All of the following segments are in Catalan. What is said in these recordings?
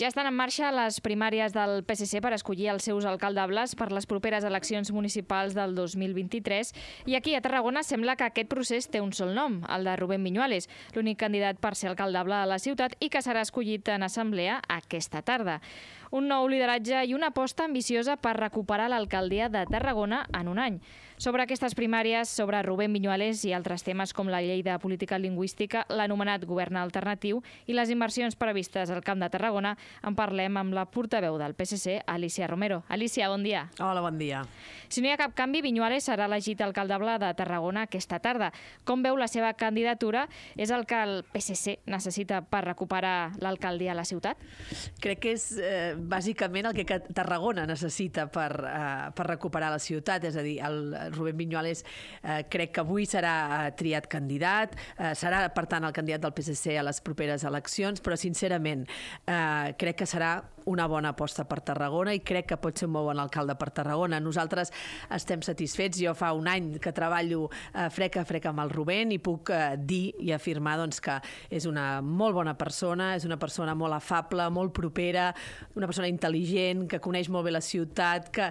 Ja estan en marxa les primàries del PSC per escollir els seus alcaldables per les properes eleccions municipals del 2023 i aquí a Tarragona sembla que aquest procés té un sol nom, el de Rubén Viñuales, l'únic candidat per ser alcaldable a la ciutat i que serà escollit en assemblea aquesta tarda. Un nou lideratge i una aposta ambiciosa per recuperar l'alcaldia de Tarragona en un any. Sobre aquestes primàries, sobre Rubén Viñuales i altres temes com la llei de política lingüística, l'anomenat govern alternatiu i les inversions previstes al Camp de Tarragona, en parlem amb la portaveu del PSC, Alicia Romero. Alicia, bon dia. Hola, bon dia. Si no hi ha cap canvi, Viñuales serà elegit alcaldable de Tarragona aquesta tarda. Com veu la seva candidatura? És el que el PSC necessita per recuperar l'alcaldia a la ciutat? Crec que és eh, bàsicament el que Tarragona necessita per, eh, per recuperar la ciutat, és a dir, el Rubén Viñuales eh, crec que avui serà eh, triat candidat, eh, serà, per tant, el candidat del PSC a les properes eleccions, però, sincerament, eh, crec que serà una bona aposta per Tarragona i crec que pot ser un molt bon alcalde per Tarragona. Nosaltres estem satisfets. Jo fa un any que treballo eh, frec a frec amb el Rubén i puc eh, dir i afirmar doncs, que és una molt bona persona, és una persona molt afable, molt propera, una persona intel·ligent, que coneix molt bé la ciutat, que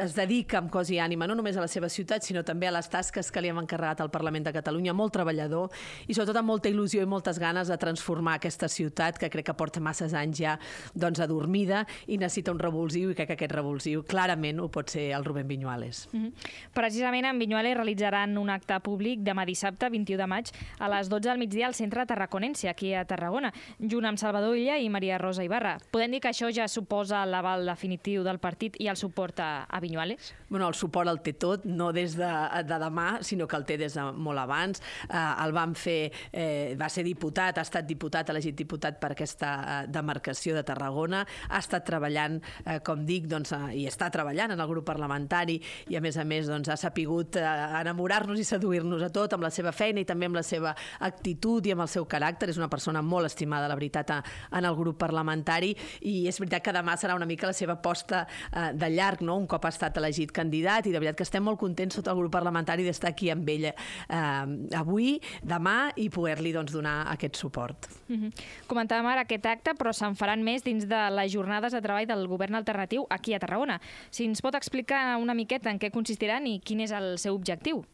es dedica amb cos i ànima no només a la seva ciutat, sinó també a les tasques que li hem encarregat al Parlament de Catalunya, molt treballador i sobretot amb molta il·lusió i moltes ganes de transformar aquesta ciutat que crec que porta masses anys ja doncs, adormida i necessita un revulsiu i crec que aquest revulsiu clarament ho pot ser el Rubén Viñuales. Mm -hmm. Precisament en Viñuales realitzaran un acte públic demà dissabte, 21 de maig, a les 12 del migdia al centre Tarraconense, aquí a Tarragona, junt amb Salvador Illa i Maria Rosa Ibarra. Podem dir que això ja suposa l'aval definitiu del partit i el suport a, a Viñuales? Bueno, el suport el té tot, no des de, de demà, sinó que el té des de molt abans. Eh, el vam fer, eh, va ser diputat, ha estat diputat, elegit diputat per aquesta eh, demarcació de Tarragona, ha estat treballant, eh, com dic, doncs, eh, i està treballant en el grup parlamentari i, a més a més, doncs, ha sapigut eh, enamorar-nos i seduir-nos a tot amb la seva feina i també amb la seva actitud i amb el seu caràcter. És una persona molt estimada, la veritat, en el grup parlamentari i és veritat que demà serà una mica la seva aposta eh, de llarg, no? un cop ha estat elegit candidat i de veritat que estem molt contents sota el grup parlamentari d'estar aquí amb ella eh, avui, demà i poder-li doncs, donar aquest suport. Mm -hmm. Comentàvem ara aquest acte, però se'n faran més dins de les jornades de treball del govern alternatiu aquí a Tarragona. Si ens pot explicar una miqueta en què consistiran i quin és el seu objectiu?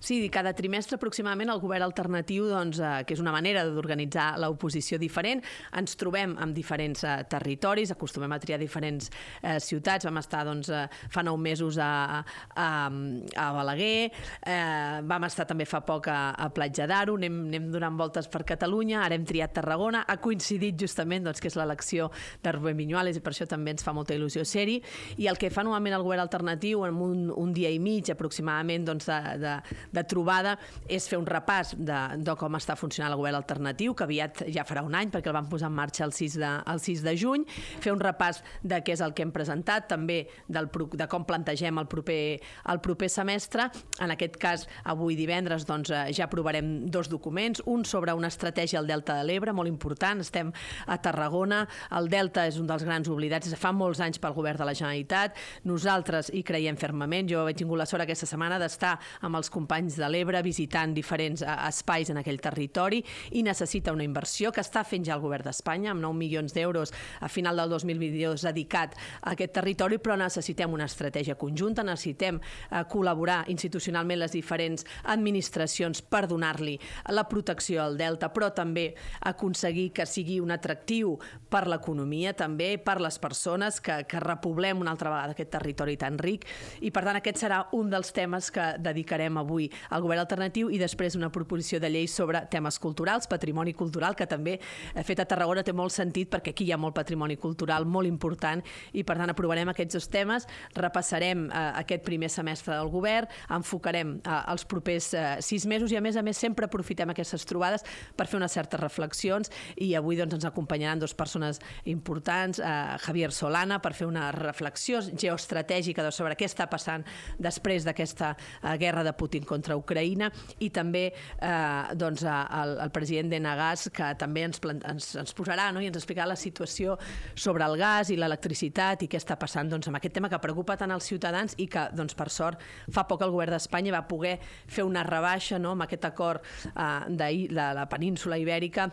Sí, cada trimestre aproximadament el govern alternatiu, doncs, eh, que és una manera d'organitzar l'oposició diferent, ens trobem amb diferents eh, territoris, acostumem a triar diferents eh, ciutats, vam estar doncs, eh, fa nou mesos a, a, a Balaguer, eh, vam estar també fa poc a, a Platja d'Aro, anem, anem donant voltes per Catalunya, ara hem triat Tarragona, ha coincidit justament doncs, que és l'elecció de Rubén Viñuales i per això també ens fa molta il·lusió ser-hi, i el que fa normalment el govern alternatiu en un, un dia i mig aproximadament doncs, de, de, de trobada és fer un repàs de, de com està funcionant el govern alternatiu, que aviat ja farà un any, perquè el vam posar en marxa el 6 de, el 6 de juny, fer un repàs de què és el que hem presentat, també del, de com plantegem el proper, el proper semestre. En aquest cas, avui divendres, doncs, eh, ja aprovarem dos documents, un sobre una estratègia al Delta de l'Ebre, molt important, estem a Tarragona, el Delta és un dels grans oblidats, fa molts anys pel govern de la Generalitat, nosaltres hi creiem fermament, jo he tingut la sort aquesta setmana d'estar amb els companys companys de l'Ebre visitant diferents eh, espais en aquell territori i necessita una inversió que està fent ja el govern d'Espanya amb 9 milions d'euros a final del 2022 dedicat a aquest territori, però necessitem una estratègia conjunta, necessitem eh, col·laborar institucionalment les diferents administracions per donar-li la protecció al Delta, però també aconseguir que sigui un atractiu per l'economia, també per les persones, que, que repoblem una altra vegada aquest territori tan ric. I per tant aquest serà un dels temes que dedicarem avui al govern alternatiu i després una proposició de llei sobre temes culturals, patrimoni cultural, que també eh, fet a Tarragona té molt sentit perquè aquí hi ha molt patrimoni cultural molt important i per tant aprovarem aquests dos temes, repassarem eh, aquest primer semestre del govern, enfocarem eh, els propers eh, sis mesos i a més a més sempre aprofitem aquestes trobades per fer unes certes reflexions i avui doncs, ens acompanyaran dues persones importants, eh, Javier Solana per fer una reflexió geoestratègica sobre què està passant després d'aquesta eh, guerra de Putin contra Ucraïna i també eh, doncs, el, el president de Nagas que també ens, ens, ens posarà no? i ens explicarà la situació sobre el gas i l'electricitat i què està passant doncs, amb aquest tema que preocupa tant els ciutadans i que doncs, per sort fa poc el govern d'Espanya va poder fer una rebaixa no? amb aquest acord eh, de la, la península ibèrica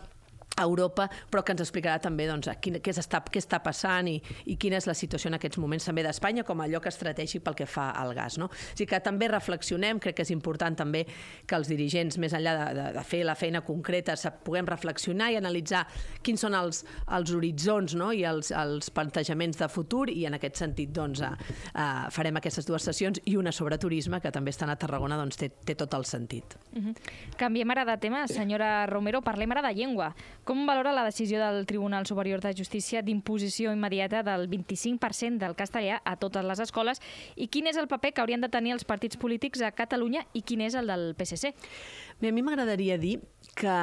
a Europa, però que ens explicarà també doncs, quin, què, està, què està passant i, i quina és la situació en aquests moments també d'Espanya com a lloc estratègic pel que fa al gas. No? O sigui que també reflexionem, crec que és important també que els dirigents, més enllà de, de, de fer la feina concreta, puguem reflexionar i analitzar quins són els, els horitzons no? i els, els plantejaments de futur i en aquest sentit doncs, a, a, farem aquestes dues sessions i una sobre turisme que també estan a Tarragona doncs, té, té tot el sentit. Uh -huh. Canviem ara de tema, senyora Romero, parlem ara de llengua. Com valora la decisió del Tribunal Superior de Justícia d'imposició immediata del 25% del castellà a totes les escoles i quin és el paper que haurien de tenir els partits polítics a Catalunya i quin és el del PSC? Bé, a mi m'agradaria dir que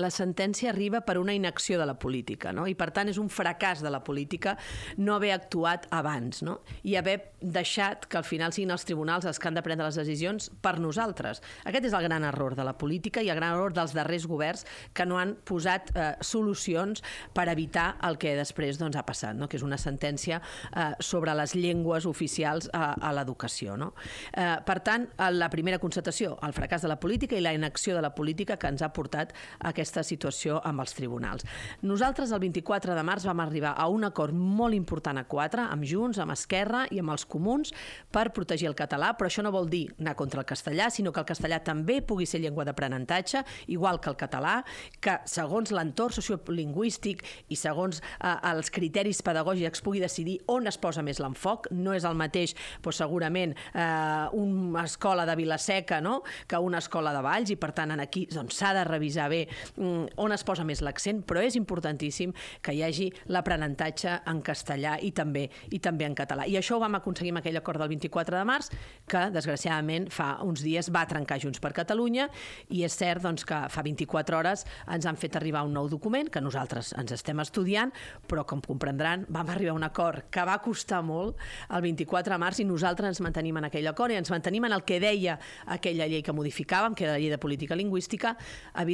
la sentència arriba per una inacció de la política, no? i per tant és un fracàs de la política no haver actuat abans no? i haver deixat que al final siguin els tribunals els que han de prendre les decisions per nosaltres. Aquest és el gran error de la política i el gran error dels darrers governs que no han posat eh, solucions per evitar el que després doncs, ha passat, no? que és una sentència eh, sobre les llengües oficials a, a l'educació. No? Eh, per tant, la primera constatació, el fracàs de la política i la inacció de la política que ens ha portat portat a aquesta situació amb els tribunals. Nosaltres el 24 de març vam arribar a un acord molt important a quatre, amb Junts, amb Esquerra i amb els comuns, per protegir el català, però això no vol dir anar contra el castellà, sinó que el castellà també pugui ser llengua d'aprenentatge, igual que el català, que segons l'entorn sociolingüístic i segons eh, els criteris pedagògics pugui decidir on es posa més l'enfoc. No és el mateix, doncs, segurament, eh, una escola de Vilaseca no? que una escola de Valls, i per tant aquí s'ha doncs, de revisar revisar bé mm, on es posa més l'accent, però és importantíssim que hi hagi l'aprenentatge en castellà i també i també en català. I això ho vam aconseguir amb aquell acord del 24 de març, que desgraciadament fa uns dies va trencar Junts per Catalunya i és cert doncs, que fa 24 hores ens han fet arribar un nou document que nosaltres ens estem estudiant, però com comprendran vam arribar a un acord que va costar molt el 24 de març i nosaltres ens mantenim en aquell acord i ens mantenim en el que deia aquella llei que modificàvem, que era la llei de política lingüística,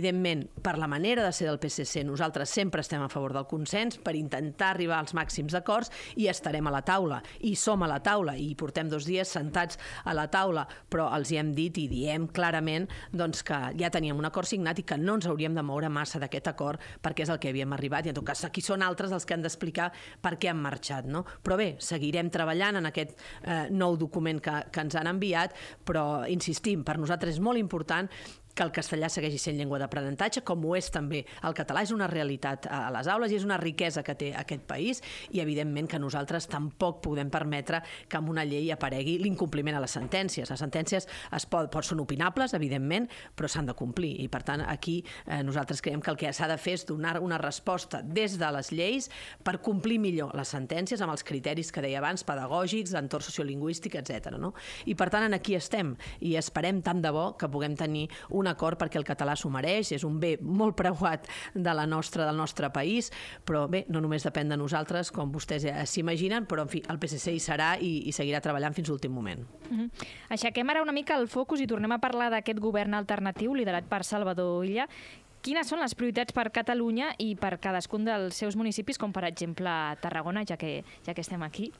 Evidentment, per la manera de ser del PSC, nosaltres sempre estem a favor del consens per intentar arribar als màxims acords i estarem a la taula. I som a la taula i portem dos dies sentats a la taula, però els hi hem dit i diem clarament doncs, que ja teníem un acord signat i que no ens hauríem de moure massa d'aquest acord perquè és el que havíem arribat i en tot cas aquí són altres els que han d'explicar per què han marxat. No? Però bé, seguirem treballant en aquest eh, nou document que, que ens han enviat, però insistim, per nosaltres és molt important que el castellà segueixi sent llengua d'aprenentatge, com ho és també el català. És una realitat a les aules i és una riquesa que té aquest país i, evidentment, que nosaltres tampoc podem permetre que en una llei aparegui l'incompliment a les sentències. Les sentències es pot, pot, són opinables, evidentment, però s'han de complir. I, per tant, aquí eh, nosaltres creiem que el que s'ha de fer és donar una resposta des de les lleis per complir millor les sentències amb els criteris que deia abans, pedagògics, d'entorn sociolingüístic, etc. No? I, per tant, en aquí estem i esperem tant de bo que puguem tenir una un acord perquè el català s'ho mereix, és un bé molt preuat de la nostra, del nostre país, però bé, no només depèn de nosaltres, com vostès s'imaginen, però en fi, el PSC hi serà i, i seguirà treballant fins l'últim moment. Mm -hmm. Aixequem ara una mica el focus i tornem a parlar d'aquest govern alternatiu liderat per Salvador Illa, quines són les prioritats per Catalunya i per cadascun dels seus municipis, com per exemple Tarragona, ja que, ja que estem aquí?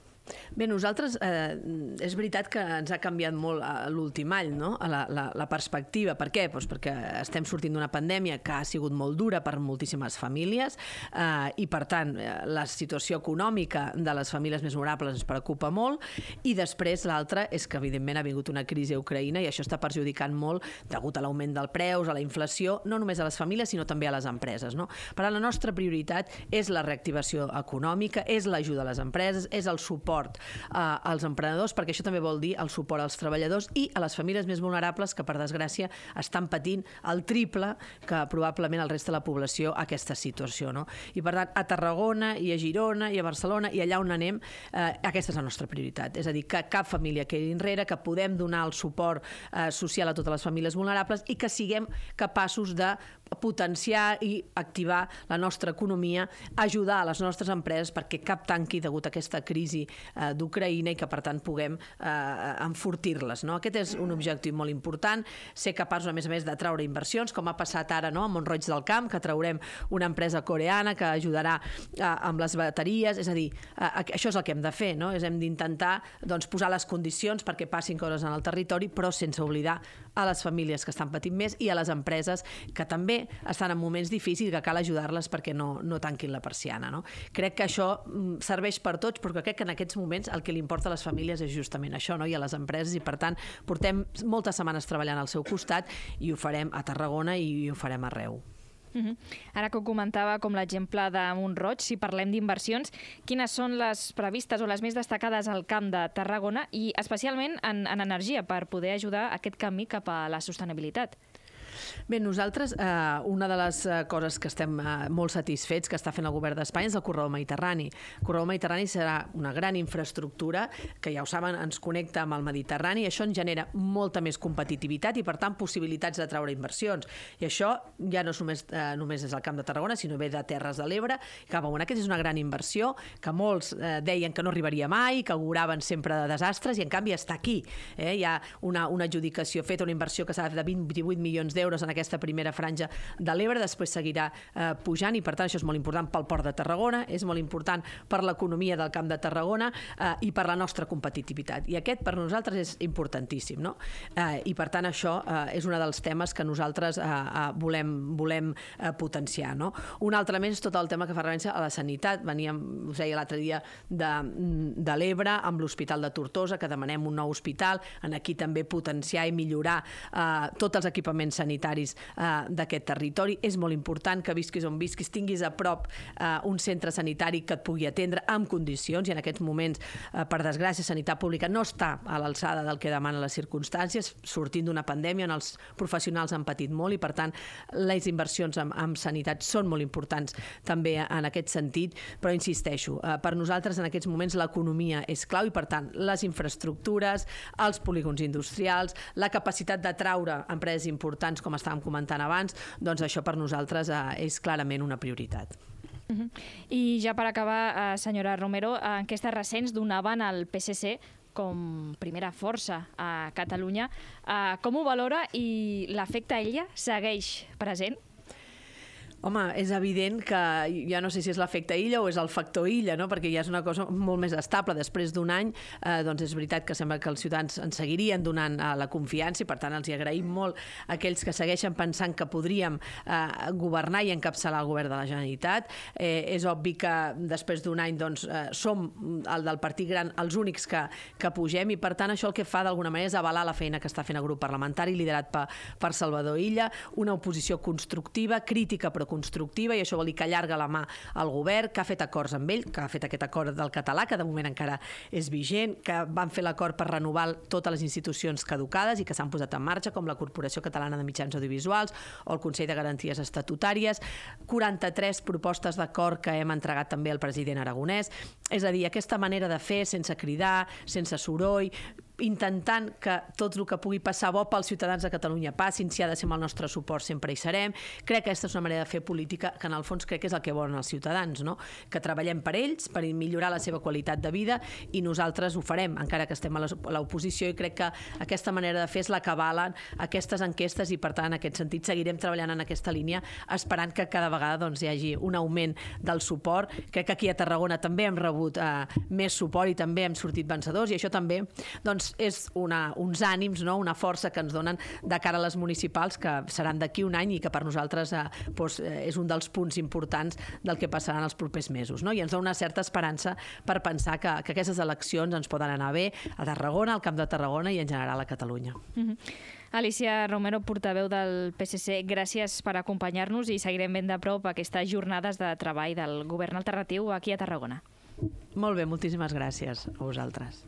Bé, nosaltres, eh, és veritat que ens ha canviat molt l'últim any, no?, la, la, la perspectiva. Per què? Pues perquè estem sortint d'una pandèmia que ha sigut molt dura per moltíssimes famílies eh, i, per tant, eh, la situació econòmica de les famílies més vulnerables ens preocupa molt i després l'altra és que, evidentment, ha vingut una crisi a Ucraïna i això està perjudicant molt degut a l'augment dels preus, a la inflació, no només a les famílies, sinó també a les empreses, no? Per tant, la nostra prioritat és la reactivació econòmica, és l'ajuda a les empreses, és el suport suport eh, als emprenedors, perquè això també vol dir el suport als treballadors i a les famílies més vulnerables que, per desgràcia, estan patint el triple que probablement el resta de la població aquesta situació. No? I, per tant, a Tarragona i a Girona i a Barcelona i allà on anem, eh, aquesta és la nostra prioritat. És a dir, que cap família quedi enrere, que podem donar el suport eh, social a totes les famílies vulnerables i que siguem capaços de potenciar i activar la nostra economia, ajudar a les nostres empreses perquè cap tanqui degut a aquesta crisi eh, d'Ucraïna i que, per tant, puguem eh, enfortir-les. No? Aquest és un objectiu molt important, ser capaços, a més a més, de traure inversions, com ha passat ara no? a Montroig del Camp, que traurem una empresa coreana que ajudarà eh, amb les bateries, és a dir, eh, això és el que hem de fer, no? és hem d'intentar doncs, posar les condicions perquè passin coses en el territori, però sense oblidar a les famílies que estan patint més i a les empreses que també estan en moments difícils que cal ajudar-les perquè no, no tanquin la persiana. No? Crec que això mm, serveix per tots, però crec que en aquests moments el que li importa a les famílies és justament això, no? i a les empreses, i per tant portem moltes setmanes treballant al seu costat i ho farem a Tarragona i ho farem arreu. Uh -huh. Ara que ho comentava com l'exemple de Montroig, si parlem d'inversions, quines són les previstes o les més destacades al camp de Tarragona i especialment en, en energia per poder ajudar aquest camí cap a la sostenibilitat? Bé, nosaltres, eh, una de les eh, coses que estem eh, molt satisfets que està fent el govern d'Espanya és el corredor mediterrani. El corredor mediterrani serà una gran infraestructura que, ja ho saben, ens connecta amb el Mediterrani i això ens genera molta més competitivitat i, per tant, possibilitats de treure inversions. I això ja no és només, eh, només és el Camp de Tarragona, sinó ve de Terres de l'Ebre, cap a Aquesta és una gran inversió que molts eh, deien que no arribaria mai, que auguraven sempre de desastres i, en canvi, està aquí. Eh? Hi ha una, una adjudicació feta, una inversió que s'ha de 20, 28 milions d'euros en aquesta primera franja de l'Ebre, després seguirà eh, pujant i per tant això és molt important pel port de Tarragona, és molt important per l'economia del Camp de Tarragona eh, i per la nostra competitivitat. I aquest per nosaltres és importantíssim, no? Eh, I per tant això eh, és un dels temes que nosaltres eh, eh, volem, volem eh, potenciar, no? Un altre més és tot el tema que fa referència a la sanitat. Veníem, us deia l'altre dia, de, de l'Ebre amb l'Hospital de Tortosa, que demanem un nou hospital, en aquí també potenciar i millorar eh, tots els equipaments sanitaris sanitaris eh, d'aquest territori. És molt important que visquis on visquis, tinguis a prop eh, un centre sanitari que et pugui atendre amb condicions i en aquests moments, eh, per desgràcia, sanitat pública no està a l'alçada del que demanen les circumstàncies, sortint d'una pandèmia on els professionals han patit molt i, per tant, les inversions en, en sanitat són molt importants també en aquest sentit, però insisteixo, eh, per nosaltres en aquests moments l'economia és clau i, per tant, les infraestructures, els polígons industrials, la capacitat de traure empreses importants com estàvem comentant abans, doncs això per nosaltres eh, és clarament una prioritat. Uh -huh. I ja per acabar, eh, senyora Romero, enquestes recents donaven al PSC com primera força a Catalunya. Eh, com ho valora i l'efecte a ella segueix present? Home, és evident que ja no sé si és l'efecte illa o és el factor illa, no? perquè ja és una cosa molt més estable. Després d'un any, eh, doncs és veritat que sembla que els ciutadans ens seguirien donant eh, la confiança i per tant els hi agraïm molt aquells que segueixen pensant que podríem eh, governar i encapçalar el govern de la Generalitat. Eh, és obvi que després d'un any doncs, eh, som el del partit gran els únics que, que pugem i per tant això el que fa d'alguna manera és avalar la feina que està fent el grup parlamentari liderat per, per Salvador Illa, una oposició constructiva, crítica però i això vol dir que allarga la mà al govern, que ha fet acords amb ell, que ha fet aquest acord del català, que de moment encara és vigent, que van fer l'acord per renovar totes les institucions caducades i que s'han posat en marxa, com la Corporació Catalana de Mitjans Audiovisuals o el Consell de Garanties Estatutàries, 43 propostes d'acord que hem entregat també al president aragonès. És a dir, aquesta manera de fer sense cridar, sense soroll, intentant que tot el que pugui passar bo pels ciutadans de Catalunya passin, si ha de ser amb el nostre suport sempre hi serem. Crec que aquesta és una manera de fer política que en el fons crec que és el que volen els ciutadans, no? que treballem per ells, per millorar la seva qualitat de vida i nosaltres ho farem, encara que estem a l'oposició i crec que aquesta manera de fer és la que valen aquestes enquestes i per tant en aquest sentit seguirem treballant en aquesta línia esperant que cada vegada doncs, hi hagi un augment del suport. Crec que aquí a Tarragona també hem rebut eh, més suport i també hem sortit vencedors i això també doncs, doncs, és una, uns ànims, no? una força que ens donen de cara a les municipals que seran d'aquí un any i que per nosaltres eh, doncs, eh, és un dels punts importants del que passaran els propers mesos. No? I ens dona una certa esperança per pensar que, que aquestes eleccions ens poden anar bé a Tarragona, al Camp de Tarragona i en general a Catalunya. Mm -hmm. Alicia Romero, portaveu del PSC, gràcies per acompanyar-nos i seguirem ben de prop aquestes jornades de treball del govern alternatiu aquí a Tarragona. Molt bé, moltíssimes gràcies a vosaltres.